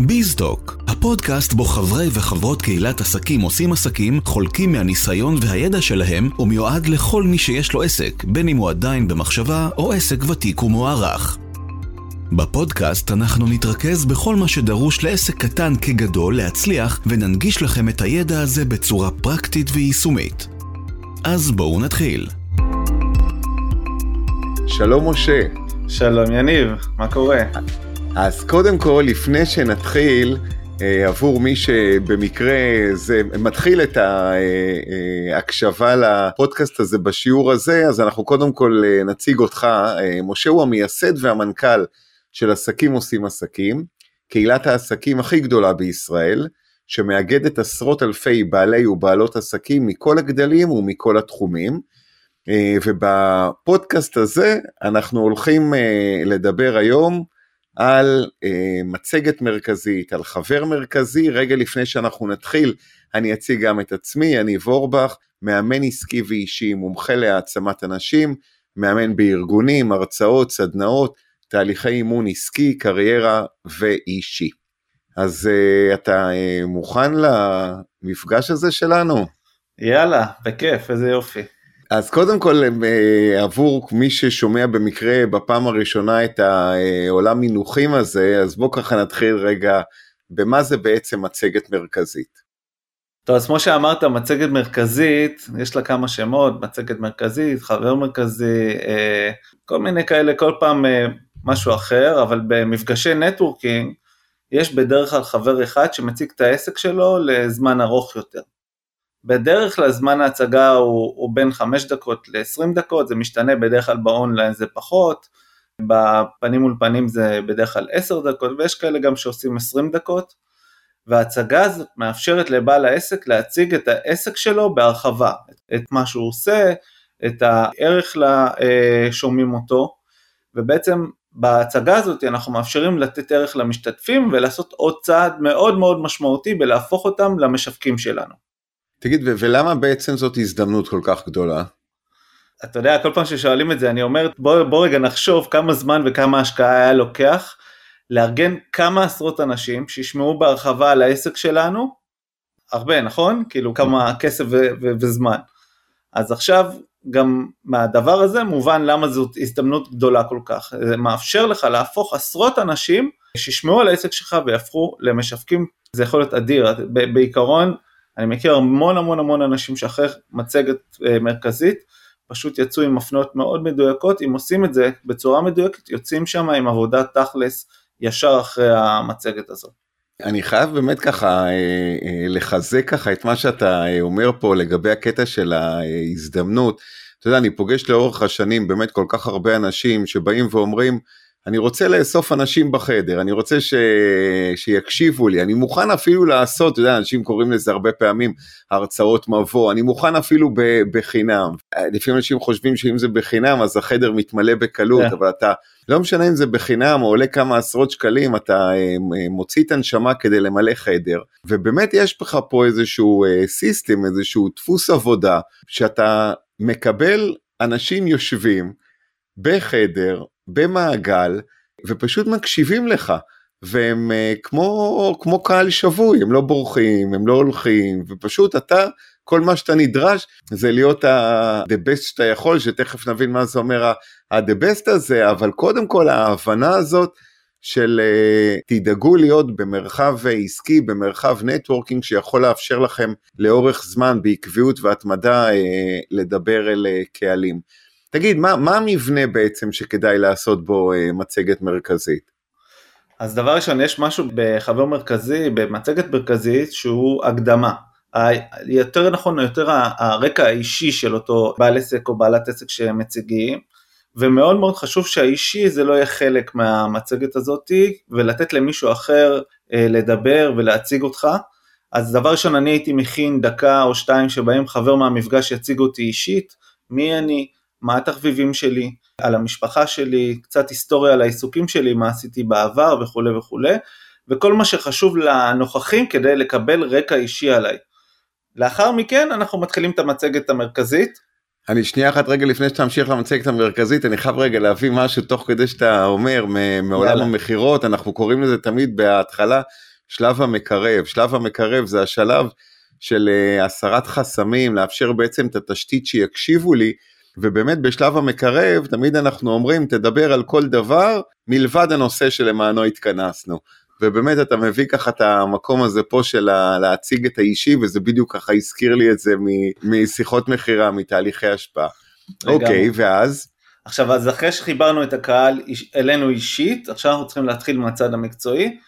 ביזדוק, הפודקאסט בו חברי וחברות קהילת עסקים עושים עסקים, חולקים מהניסיון והידע שלהם, ומיועד לכל מי שיש לו עסק, בין אם הוא עדיין במחשבה או עסק ותיק ומוערך. בפודקאסט אנחנו נתרכז בכל מה שדרוש לעסק קטן כגדול להצליח, וננגיש לכם את הידע הזה בצורה פרקטית ויישומית. אז בואו נתחיל. שלום משה. שלום יניב, מה קורה? אז קודם כל, לפני שנתחיל, אה, עבור מי שבמקרה זה מתחיל את ההקשבה לפודקאסט הזה בשיעור הזה, אז אנחנו קודם כל אה, נציג אותך. אה, משה הוא המייסד והמנכ"ל של עסקים עושים עסקים, קהילת העסקים הכי גדולה בישראל, שמאגדת עשרות אלפי בעלי ובעלות עסקים מכל הגדלים ומכל התחומים. ובפודקאסט הזה אנחנו הולכים לדבר היום על אה, מצגת מרכזית, על חבר מרכזי. רגע לפני שאנחנו נתחיל, אני אציג גם את עצמי, אני וורבך, מאמן עסקי ואישי, מומחה להעצמת אנשים, מאמן בארגונים, הרצאות, סדנאות, תהליכי אימון עסקי, קריירה ואישי. אז אה, אתה אה, מוכן למפגש הזה שלנו? יאללה, בכיף, איזה יופי. אז קודם כל אה, עבור מי ששומע במקרה בפעם הראשונה את העולם מינוחים הזה, אז בואו ככה נתחיל רגע במה זה בעצם מצגת מרכזית. טוב, אז כמו שאמרת, מצגת מרכזית, יש לה כמה שמות, מצגת מרכזית, חבר מרכזי, אה, כל מיני כאלה, כל פעם אה, משהו אחר, אבל במפגשי נטוורקינג, יש בדרך כלל חבר אחד שמציג את העסק שלו לזמן ארוך יותר. בדרך כלל זמן ההצגה הוא, הוא בין 5 דקות ל-20 דקות, זה משתנה בדרך כלל באונליין זה פחות, בפנים מול פנים זה בדרך כלל 10 דקות, ויש כאלה גם שעושים 20 דקות, וההצגה הזאת מאפשרת לבעל העסק להציג את העסק שלו בהרחבה, את מה שהוא עושה, את הערך לשומעים אותו, ובעצם בהצגה הזאת אנחנו מאפשרים לתת ערך למשתתפים ולעשות עוד צעד מאוד מאוד משמעותי בלהפוך אותם למשווקים שלנו. תגיד, ולמה בעצם זאת הזדמנות כל כך גדולה? אתה יודע, כל פעם ששואלים את זה, אני אומר, בוא, בוא רגע נחשוב כמה זמן וכמה השקעה היה לוקח לארגן כמה עשרות אנשים שישמעו בהרחבה על העסק שלנו, הרבה, נכון? כאילו כמה כסף ו- ו- וזמן. אז עכשיו גם מהדבר הזה מובן למה זאת הזדמנות גדולה כל כך. זה מאפשר לך להפוך עשרות אנשים שישמעו על העסק שלך ויהפכו למשווקים, זה יכול להיות אדיר. בעיקרון, אני מכיר המון המון המון אנשים שאחרי מצגת אה, מרכזית פשוט יצאו עם מפנות מאוד מדויקות, אם עושים את זה בצורה מדויקת יוצאים שם עם עבודת תכלס ישר אחרי המצגת הזאת. אני חייב באמת ככה אה, אה, לחזק ככה את מה שאתה אומר פה לגבי הקטע של ההזדמנות. אתה יודע, אני פוגש לאורך השנים באמת כל כך הרבה אנשים שבאים ואומרים, אני רוצה לאסוף אנשים בחדר, אני רוצה ש... שיקשיבו לי, אני מוכן אפילו לעשות, אתה יודע, אנשים קוראים לזה הרבה פעמים הרצאות מבוא, אני מוכן אפילו ב... בחינם. לפעמים אנשים חושבים שאם זה בחינם אז החדר מתמלא בקלות, yeah. כן. אבל אתה, לא משנה אם זה בחינם או עולה כמה עשרות שקלים, אתה אה, מוציא את הנשמה כדי למלא חדר. ובאמת יש לך פה איזשהו סיסטם, אה, איזשהו דפוס עבודה, שאתה מקבל אנשים יושבים בחדר, במעגל, ופשוט מקשיבים לך. והם uh, כמו, כמו קהל שבוי, הם לא בורחים, הם לא הולכים, ופשוט אתה, כל מה שאתה נדרש זה להיות ה-the best שאתה יכול, שתכף נבין מה זה אומר ה-the best הזה, אבל קודם כל ההבנה הזאת של uh, תדאגו להיות במרחב עסקי, במרחב נטוורקינג שיכול לאפשר לכם לאורך זמן בעקביות והתמדה uh, לדבר אל קהלים. תגיד, מה, מה המבנה בעצם שכדאי לעשות בו אה, מצגת מרכזית? אז דבר ראשון, יש משהו בחבר מרכזי, במצגת מרכזית, שהוא הקדמה. יותר נכון, יותר הרקע האישי של אותו בעל עסק או בעלת עסק שהם מציגים, ומאוד מאוד חשוב שהאישי זה לא יהיה חלק מהמצגת הזאתי, ולתת למישהו אחר אה, לדבר ולהציג אותך. אז דבר ראשון, אני הייתי מכין דקה או שתיים שבהם חבר מהמפגש יציג אותי אישית, מי אני, מה התחביבים שלי, על המשפחה שלי, קצת היסטוריה על העיסוקים שלי, מה עשיתי בעבר וכולי וכולי, וכל מה שחשוב לנוכחים כדי לקבל רקע אישי עליי. לאחר מכן אנחנו מתחילים את המצגת המרכזית. אני שנייה אחת רגע לפני שאתה ממשיך למצגת המרכזית, אני חייב רגע להביא משהו תוך כדי שאתה אומר מעולם המכירות, אנחנו קוראים לזה תמיד בהתחלה שלב המקרב. שלב המקרב זה השלב של uh, הסרת חסמים, לאפשר בעצם את התשתית שיקשיבו לי, ובאמת בשלב המקרב תמיד אנחנו אומרים תדבר על כל דבר מלבד הנושא שלמענו התכנסנו. ובאמת אתה מביא ככה את המקום הזה פה של להציג את האישי וזה בדיוק ככה הזכיר לי את זה משיחות מכירה מתהליכי השפעה. אוקיי ואז? עכשיו אז אחרי שחיברנו את הקהל אלינו אישית עכשיו אנחנו צריכים להתחיל מהצד המקצועי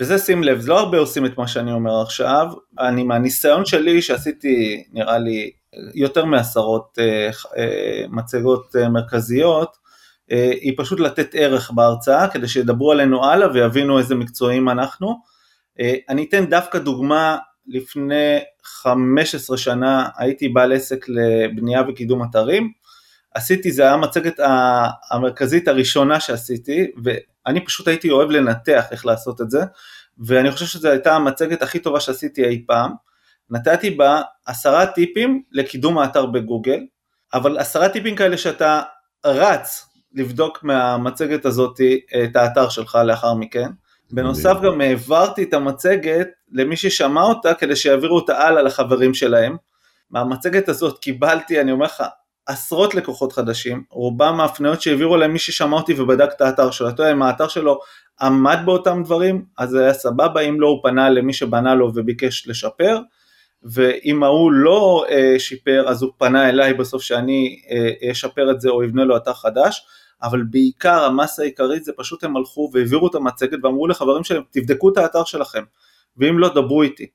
וזה שים לב לא הרבה עושים את מה שאני אומר עכשיו אני מהניסיון שלי שעשיתי נראה לי יותר מעשרות אה, אה, מצגות אה, מרכזיות היא פשוט לתת ערך בהרצאה כדי שידברו עלינו הלאה ויבינו איזה מקצועיים אנחנו. אני אתן דווקא דוגמה, לפני 15 שנה הייתי בעל עסק לבנייה וקידום אתרים, עשיתי, זה היה המצגת המרכזית הראשונה שעשיתי, ואני פשוט הייתי אוהב לנתח איך לעשות את זה, ואני חושב שזו הייתה המצגת הכי טובה שעשיתי אי פעם. נתתי בה עשרה טיפים לקידום האתר בגוגל, אבל עשרה טיפים כאלה שאתה רץ לבדוק מהמצגת הזאת את האתר שלך לאחר מכן. בנוסף גם העברתי את המצגת למי ששמע אותה כדי שיעבירו אותה הלאה לחברים שלהם. מהמצגת הזאת קיבלתי, אני אומר לך, עשרות לקוחות חדשים, רובם ההפניות שהעבירו להם מי ששמע אותי ובדק את האתר שלו, אתה יודע, אם האתר שלו עמד באותם דברים, אז זה היה סבבה, אם לא הוא פנה למי שבנה לו וביקש לשפר, ואם ההוא לא אה, שיפר אז הוא פנה אליי בסוף שאני אה, אשפר את זה או אבנה לו אתר חדש, אבל בעיקר המסה העיקרית זה פשוט הם הלכו והעבירו את המצגת ואמרו לחברים שלהם תבדקו את האתר שלכם ואם לא דברו איתי.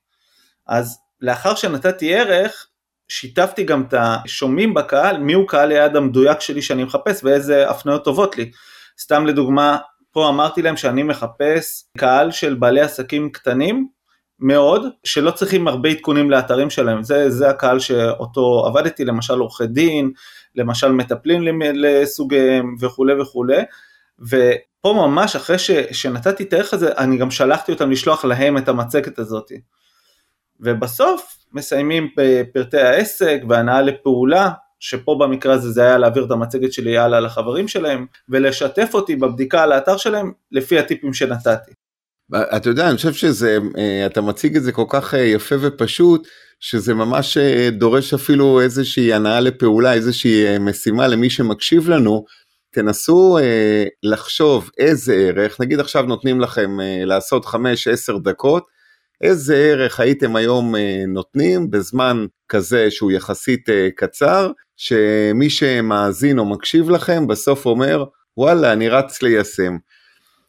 אז לאחר שנתתי ערך שיתפתי גם את השומעים בקהל מי הוא קהל היעד המדויק שלי שאני מחפש ואיזה הפניות טובות לי. סתם לדוגמה פה אמרתי להם שאני מחפש קהל של בעלי עסקים קטנים מאוד שלא צריכים הרבה עדכונים לאתרים שלהם זה, זה הקהל שאותו עבדתי למשל עורכי דין למשל מטפלים לסוגיהם וכולי וכולי, ופה ממש אחרי ש, שנתתי את הערך הזה, אני גם שלחתי אותם לשלוח להם את המצגת הזאת. ובסוף מסיימים בפרטי העסק והנאה לפעולה, שפה במקרה הזה זה היה להעביר את המצגת שלי הלאה לחברים שלהם, ולשתף אותי בבדיקה על האתר שלהם לפי הטיפים שנתתי. אתה יודע, אני חושב שזה, אה, אתה מציג את זה כל כך אה, יפה ופשוט, שזה ממש אה, דורש אפילו איזושהי הנאה לפעולה, איזושהי משימה למי שמקשיב לנו. תנסו אה, לחשוב איזה ערך, נגיד עכשיו נותנים לכם אה, לעשות 5-10 דקות, איזה ערך הייתם היום אה, נותנים בזמן כזה שהוא יחסית אה, קצר, שמי שמאזין או מקשיב לכם בסוף אומר, וואלה, אני רץ ליישם.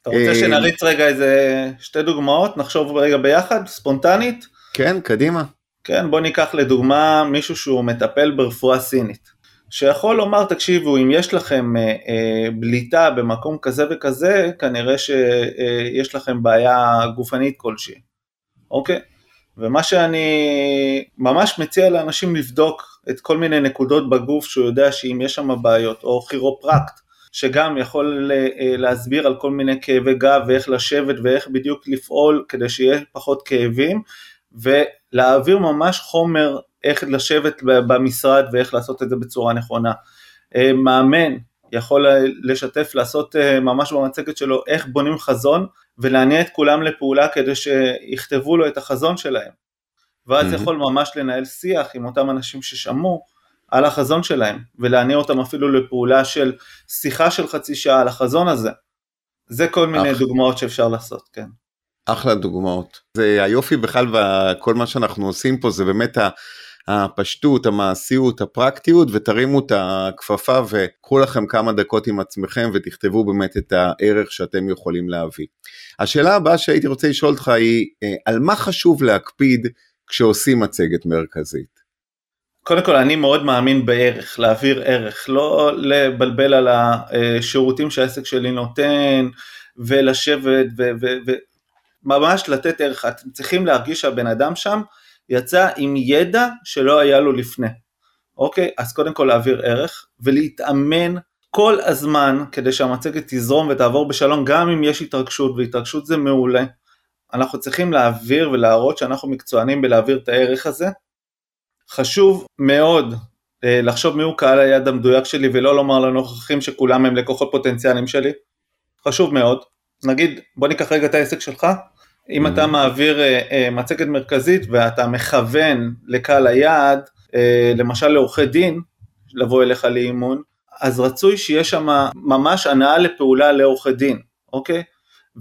אתה רוצה אה, שנריץ רגע איזה שתי דוגמאות, נחשוב רגע ביחד, ספונטנית? כן, קדימה. כן, בוא ניקח לדוגמה מישהו שהוא מטפל ברפואה סינית, שיכול לומר, תקשיבו, אם יש לכם אה, אה, בליטה במקום כזה וכזה, כנראה שיש אה, לכם בעיה גופנית כלשהי, אוקיי? ומה שאני ממש מציע לאנשים לבדוק את כל מיני נקודות בגוף שהוא יודע שאם יש שם בעיות, או כירופרקט, שגם יכול אה, להסביר על כל מיני כאבי גב ואיך לשבת ואיך בדיוק לפעול כדי שיהיה פחות כאבים ולהעביר ממש חומר איך לשבת במשרד ואיך לעשות את זה בצורה נכונה. אה, מאמן יכול לשתף, לעשות אה, ממש במצגת שלו איך בונים חזון ולהניע את כולם לפעולה כדי שיכתבו לו את החזון שלהם. ואז mm-hmm. יכול ממש לנהל שיח עם אותם אנשים ששמעו על החזון שלהם, ולהניע אותם אפילו לפעולה של שיחה של חצי שעה על החזון הזה. זה כל מיני אח... דוגמאות שאפשר לעשות, כן. אחלה דוגמאות. זה היופי בכלל וכל מה שאנחנו עושים פה זה באמת הפשטות, המעשיות, הפרקטיות ותרימו את הכפפה וקחו לכם כמה דקות עם עצמכם ותכתבו באמת את הערך שאתם יכולים להביא. השאלה הבאה שהייתי רוצה לשאול אותך היא אה, על מה חשוב להקפיד כשעושים מצגת מרכזית? קודם כל אני מאוד מאמין בערך, להעביר ערך, לא לבלבל על השירותים שהעסק שלי נותן ולשבת וממש לתת ערך, אתם צריכים להרגיש שהבן אדם שם יצא עם ידע שלא היה לו לפני, אוקיי? אז קודם כל להעביר ערך ולהתאמן כל הזמן כדי שהמצגת תזרום ותעבור בשלום גם אם יש התרגשות והתרגשות זה מעולה. אנחנו צריכים להעביר ולהראות שאנחנו מקצוענים בלהעביר את הערך הזה חשוב מאוד אה, לחשוב מיהו קהל היד המדויק שלי ולא לומר לנוכחים שכולם הם לקוחות פוטנציאליים שלי. חשוב מאוד. נגיד, בוא ניקח רגע את העסק שלך. אם אתה מעביר מצגת מרכזית ואתה מכוון לקהל היעד, למשל לעורכי דין, לבוא אליך לאימון, אז רצוי שיהיה שם ממש הנאה לפעולה לעורכי דין, אוקיי?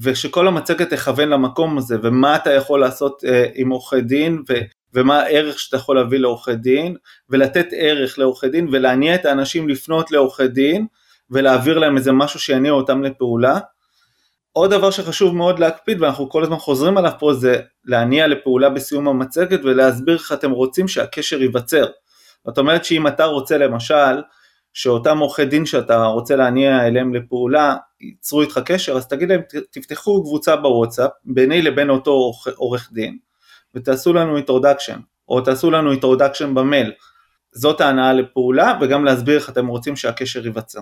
ושכל המצגת תכוון למקום הזה, ומה אתה יכול לעשות אה, עם עורכי דין, ו, ומה הערך שאתה יכול להביא לעורכי דין, ולתת ערך לעורכי דין, ולהניע את האנשים לפנות לעורכי דין, ולהעביר להם איזה משהו שיניע אותם לפעולה. עוד דבר שחשוב מאוד להקפיד, ואנחנו כל הזמן חוזרים עליו פה, זה להניע לפעולה בסיום המצגת, ולהסביר איך אתם רוצים שהקשר ייווצר. זאת אומרת שאם אתה רוצה למשל, שאותם עורכי דין שאתה רוצה להניע אליהם לפעולה ייצרו איתך קשר, אז תגיד להם תפתחו קבוצה בוואטסאפ ביני לבין אותו עורך דין ותעשו לנו introduction, או תעשו לנו introduction במייל. זאת ההנאה לפעולה וגם להסביר איך אתם רוצים שהקשר ייווצר.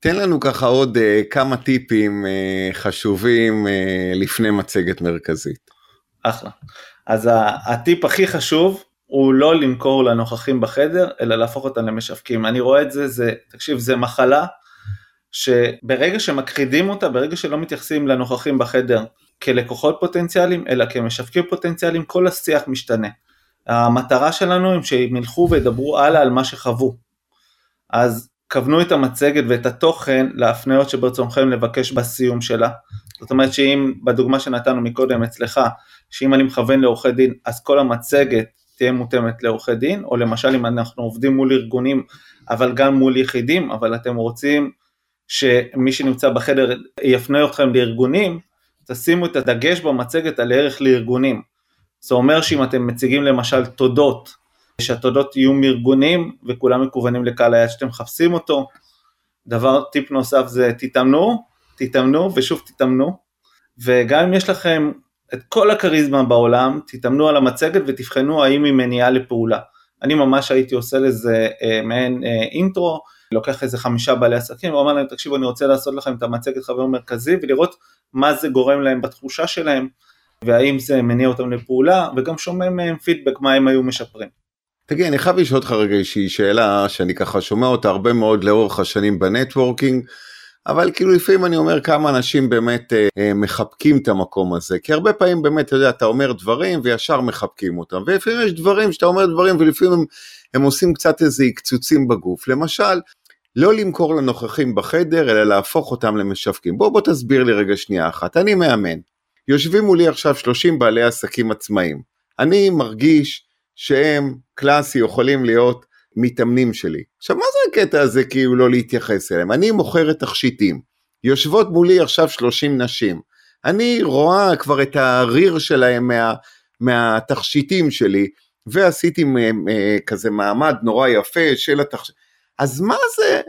תן לנו ככה עוד uh, כמה טיפים uh, חשובים uh, לפני מצגת מרכזית. אחלה. אז הטיפ הכי חשוב הוא לא למכור לנוכחים בחדר, אלא להפוך אותם למשווקים. אני רואה את זה, זה, תקשיב, זה מחלה שברגע שמכחידים אותה, ברגע שלא מתייחסים לנוכחים בחדר כלקוחות פוטנציאליים, אלא כמשווקים פוטנציאליים, כל השיח משתנה. המטרה שלנו היא שהם ילכו וידברו הלאה על מה שחוו. אז כוונו את המצגת ואת התוכן להפניות שברצונכם לבקש בסיום שלה. זאת אומרת שאם בדוגמה שנתנו מקודם אצלך, שאם אני מכוון לעורכי דין, אז כל המצגת תהיה מותאמת לעורכי דין, או למשל אם אנחנו עובדים מול ארגונים, אבל גם מול יחידים, אבל אתם רוצים שמי שנמצא בחדר יפנה אתכם לארגונים, תשימו את הדגש במצגת על ערך לארגונים. זה אומר שאם אתם מציגים למשל תודות, שהתודות יהיו מארגונים וכולם מקוונים לקהל היד שאתם מחפשים אותו. דבר, טיפ נוסף זה תתאמנו, תתאמנו ושוב תתאמנו, וגם אם יש לכם את כל הכריזמה בעולם, תתאמנו על המצגת ותבחנו האם היא מניעה לפעולה. אני ממש הייתי עושה לזה אה, מעין אה, אינטרו, לוקח איזה חמישה בעלי עסקים ואומר להם תקשיבו אני רוצה לעשות לכם את המצגת חבר מרכזי ולראות מה זה גורם להם בתחושה שלהם והאם זה מניע אותם לפעולה וגם שומע מהם פידבק מה הם היו משפרים. תגיד אני חייב לשאול אותך רגע איזושהי שאלה שאני ככה שומע אותה הרבה מאוד לאורך השנים בנטוורקינג אבל כאילו לפעמים אני אומר כמה אנשים באמת אה, אה, מחבקים את המקום הזה, כי הרבה פעמים באמת, אתה יודע, אתה אומר דברים וישר מחבקים אותם, ולפעמים יש דברים שאתה אומר דברים ולפעמים הם, הם עושים קצת איזה עקצוצים בגוף, למשל, לא למכור לנוכחים בחדר, אלא להפוך אותם למשווקים. בוא בוא תסביר לי רגע שנייה אחת, אני מאמן, יושבים מולי עכשיו 30 בעלי עסקים עצמאיים, אני מרגיש שהם קלאסי יכולים להיות מתאמנים שלי. עכשיו מה זה הקטע הזה כאילו לא להתייחס אליהם? אני מוכרת תכשיטים, יושבות מולי עכשיו 30 נשים, אני רואה כבר את הריר שלהם מה, מהתכשיטים שלי, ועשיתי כזה מעמד נורא יפה של התכשיטים, אז מה זה?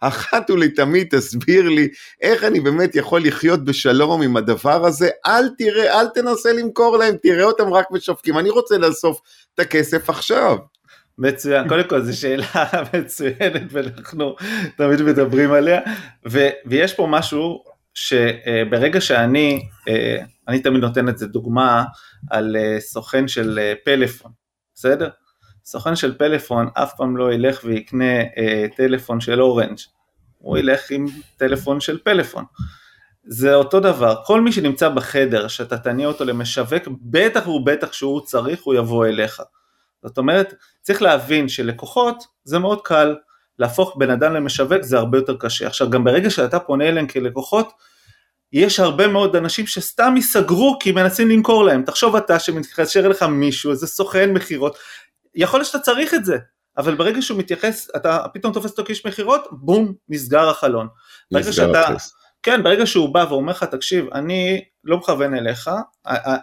אחת ולתמיד תסביר לי איך אני באמת יכול לחיות בשלום עם הדבר הזה, אל תראה, אל תנסה למכור להם, תראה אותם רק משווקים, אני רוצה לאסוף את הכסף עכשיו. מצוין, קודם כל זו שאלה מצוינת ואנחנו תמיד מדברים עליה, ו, ויש פה משהו שברגע שאני, אה, אני תמיד נותן את זה דוגמה על אה, סוכן של אה, פלאפון, בסדר? סוכן של פלאפון אף פעם לא ילך ויקנה טלפון של אורנג', הוא ילך עם טלפון של פלאפון. זה אותו דבר, כל מי שנמצא בחדר שאתה תניע אותו למשווק, בטח ובטח שהוא צריך, הוא יבוא אליך. זאת אומרת, צריך להבין שלקוחות זה מאוד קל, להפוך בן אדם למשווק זה הרבה יותר קשה. עכשיו גם ברגע שאתה פונה אליהם כלקוחות, יש הרבה מאוד אנשים שסתם ייסגרו כי מנסים למכור להם. תחשוב אתה שמתקשר אליך מישהו, איזה סוכן מכירות, יכול להיות שאתה צריך את זה, אבל ברגע שהוא מתייחס, אתה פתאום תופס אותו כאיש מכירות, בום, נסגר החלון. נסגר שאתה. כן, ברגע שהוא בא ואומר לך, תקשיב, אני לא מכוון אליך,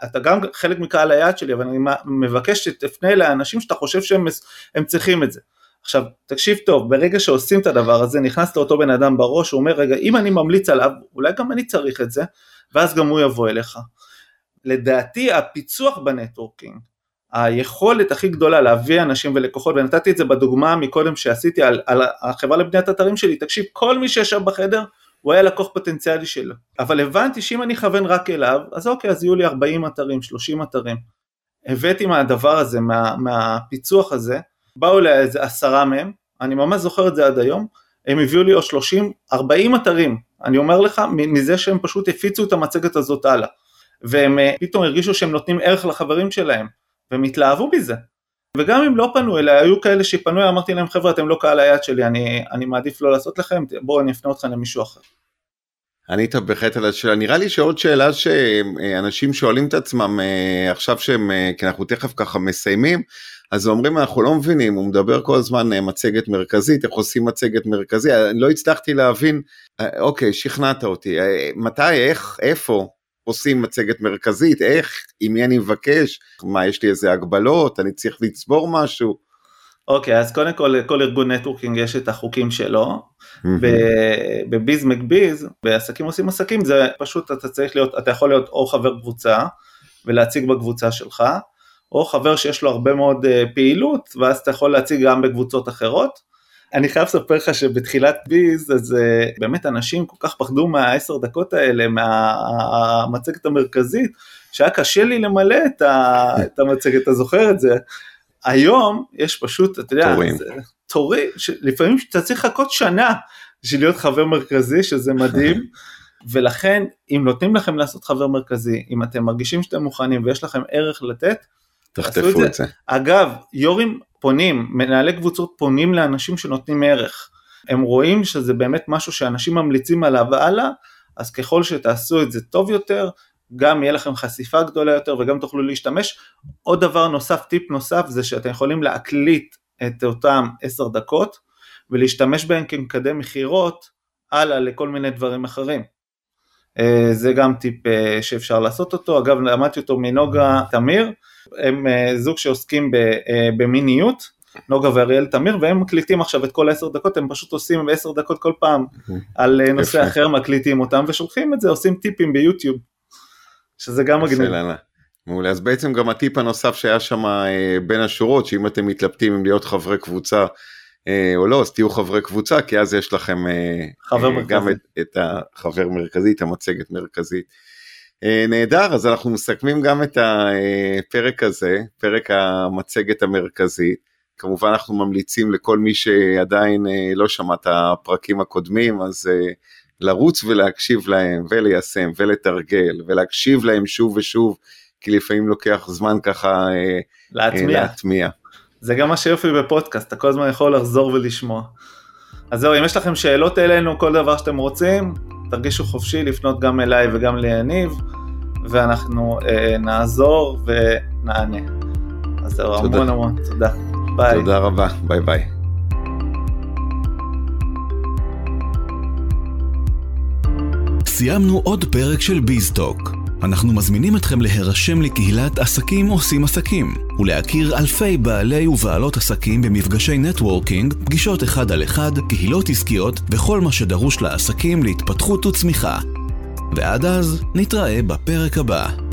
אתה גם חלק מקהל היעד שלי, אבל אני מבקש שתפנה לאנשים שאתה חושב שהם צריכים את זה. עכשיו, תקשיב טוב, ברגע שעושים את הדבר הזה, נכנס לאותו בן אדם בראש, הוא אומר, רגע, אם אני ממליץ עליו, אולי גם אני צריך את זה, ואז גם הוא יבוא אליך. לדעתי, הפיצוח בנטוורקינג, היכולת הכי גדולה להביא אנשים ולקוחות, ונתתי את זה בדוגמה מקודם שעשיתי על, על החברה לבניית אתרים שלי, תקשיב, כל מי שישב בחדר, הוא היה לקוח פוטנציאלי שלו, אבל הבנתי שאם אני אכוון רק אליו, אז אוקיי, אז יהיו לי 40 אתרים, 30 אתרים. הבאתי מהדבר הזה, מה, מהפיצוח הזה, באו אליי איזה עשרה מהם, אני ממש זוכר את זה עד היום, הם הביאו לי עוד 30, 40 אתרים, אני אומר לך, מזה שהם פשוט הפיצו את המצגת הזאת הלאה. והם אה, פתאום הרגישו שהם נותנים ערך לחברים שלהם, והם התלהבו מזה. וגם אם לא פנו אליי, היו כאלה שפנו, אמרתי להם חבר'ה אתם לא קהל היד שלי, אני, אני מעדיף לא לעשות לכם, בואו אני אפנה אתכם למישהו אחר. ענית בהחלט על השאלה, נראה לי שעוד שאלה שאנשים שואלים את עצמם אה, עכשיו שהם, אה, כי אנחנו תכף ככה מסיימים, אז אומרים אנחנו לא מבינים, הוא מדבר כל הזמן אה, מצגת מרכזית, איך עושים מצגת מרכזית, אני לא הצלחתי להבין, אוקיי, שכנעת אותי, מתי, איך, איפה עושים מצגת מרכזית, איך, עם מי אני מבקש, מה, יש לי איזה הגבלות, אני צריך לצבור משהו. אוקיי, okay, אז קודם כל, לכל ארגון נטוורקינג יש את החוקים שלו. בביז מקביז, בעסקים עושים עסקים, זה פשוט אתה צריך להיות, אתה יכול להיות או חבר קבוצה ולהציג בקבוצה שלך, או חבר שיש לו הרבה מאוד אה, פעילות, ואז אתה יכול להציג גם בקבוצות אחרות. אני חייב לספר לך שבתחילת ביז, אז אה, באמת אנשים כל כך פחדו מהעשר דקות האלה, מהמצגת המרכזית, שהיה קשה לי למלא את המצגת, אתה זוכר את זה? היום יש פשוט, אתה יודע, תורים, תורים לפעמים אתה צריך לחכות שנה בשביל להיות חבר מרכזי, שזה מדהים, ולכן אם נותנים לכם לעשות חבר מרכזי, אם אתם מרגישים שאתם מוכנים ויש לכם ערך לתת, תחטפו את זה. את זה. אגב, יו"רים פונים, מנהלי קבוצות פונים לאנשים שנותנים ערך. הם רואים שזה באמת משהו שאנשים ממליצים עליו הלאה, אז ככל שתעשו את זה טוב יותר, גם יהיה לכם חשיפה גדולה יותר וגם תוכלו להשתמש. עוד דבר נוסף, טיפ נוסף, זה שאתם יכולים להקליט את אותם עשר דקות ולהשתמש בהם כמקדם מכירות הלאה לכל מיני דברים אחרים. אה, זה גם טיפ אה, שאפשר לעשות אותו, אגב למדתי אותו מנוגה תמיר, הם אה, זוג שעוסקים במיניות, נוגה ואריאל תמיר, והם מקליטים עכשיו את כל העשר דקות, הם פשוט עושים עשר דקות כל פעם על נושא אחר, מקליטים אותם ושולחים את זה, עושים טיפים ביוטיוב. שזה גם מגניב. מעולה, אז בעצם גם הטיפ הנוסף שהיה שם בין השורות, שאם אתם מתלבטים אם להיות חברי קבוצה או לא, אז תהיו חברי קבוצה, כי אז יש לכם אה, גם את, את החבר מרכזי, את המצגת מרכזית. נהדר, אז אנחנו מסכמים גם את הפרק הזה, פרק המצגת המרכזית. כמובן אנחנו ממליצים לכל מי שעדיין לא שמע את הפרקים הקודמים, אז לרוץ ולהקשיב להם וליישם ולתרגל ולהקשיב להם שוב ושוב, כי לפעמים לוקח זמן ככה אה, להטמיע. אה, להטמיע. זה גם מה שיופי בפודקאסט, אתה כל הזמן יכול לחזור ולשמוע. אז זהו, אם יש לכם שאלות אלינו, כל דבר שאתם רוצים, תרגישו חופשי לפנות גם אליי וגם ליניב, ואנחנו אה, נעזור ונענה. אז זהו, המון המון תודה. ביי. תודה רבה, ביי ביי. סיימנו עוד פרק של ביזטוק. אנחנו מזמינים אתכם להירשם לקהילת עסקים עושים עסקים, ולהכיר אלפי בעלי ובעלות עסקים במפגשי נטוורקינג, פגישות אחד על אחד, קהילות עסקיות וכל מה שדרוש לעסקים להתפתחות וצמיחה. ועד אז, נתראה בפרק הבא.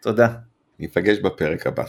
תודה. ניפגש בפרק הבא.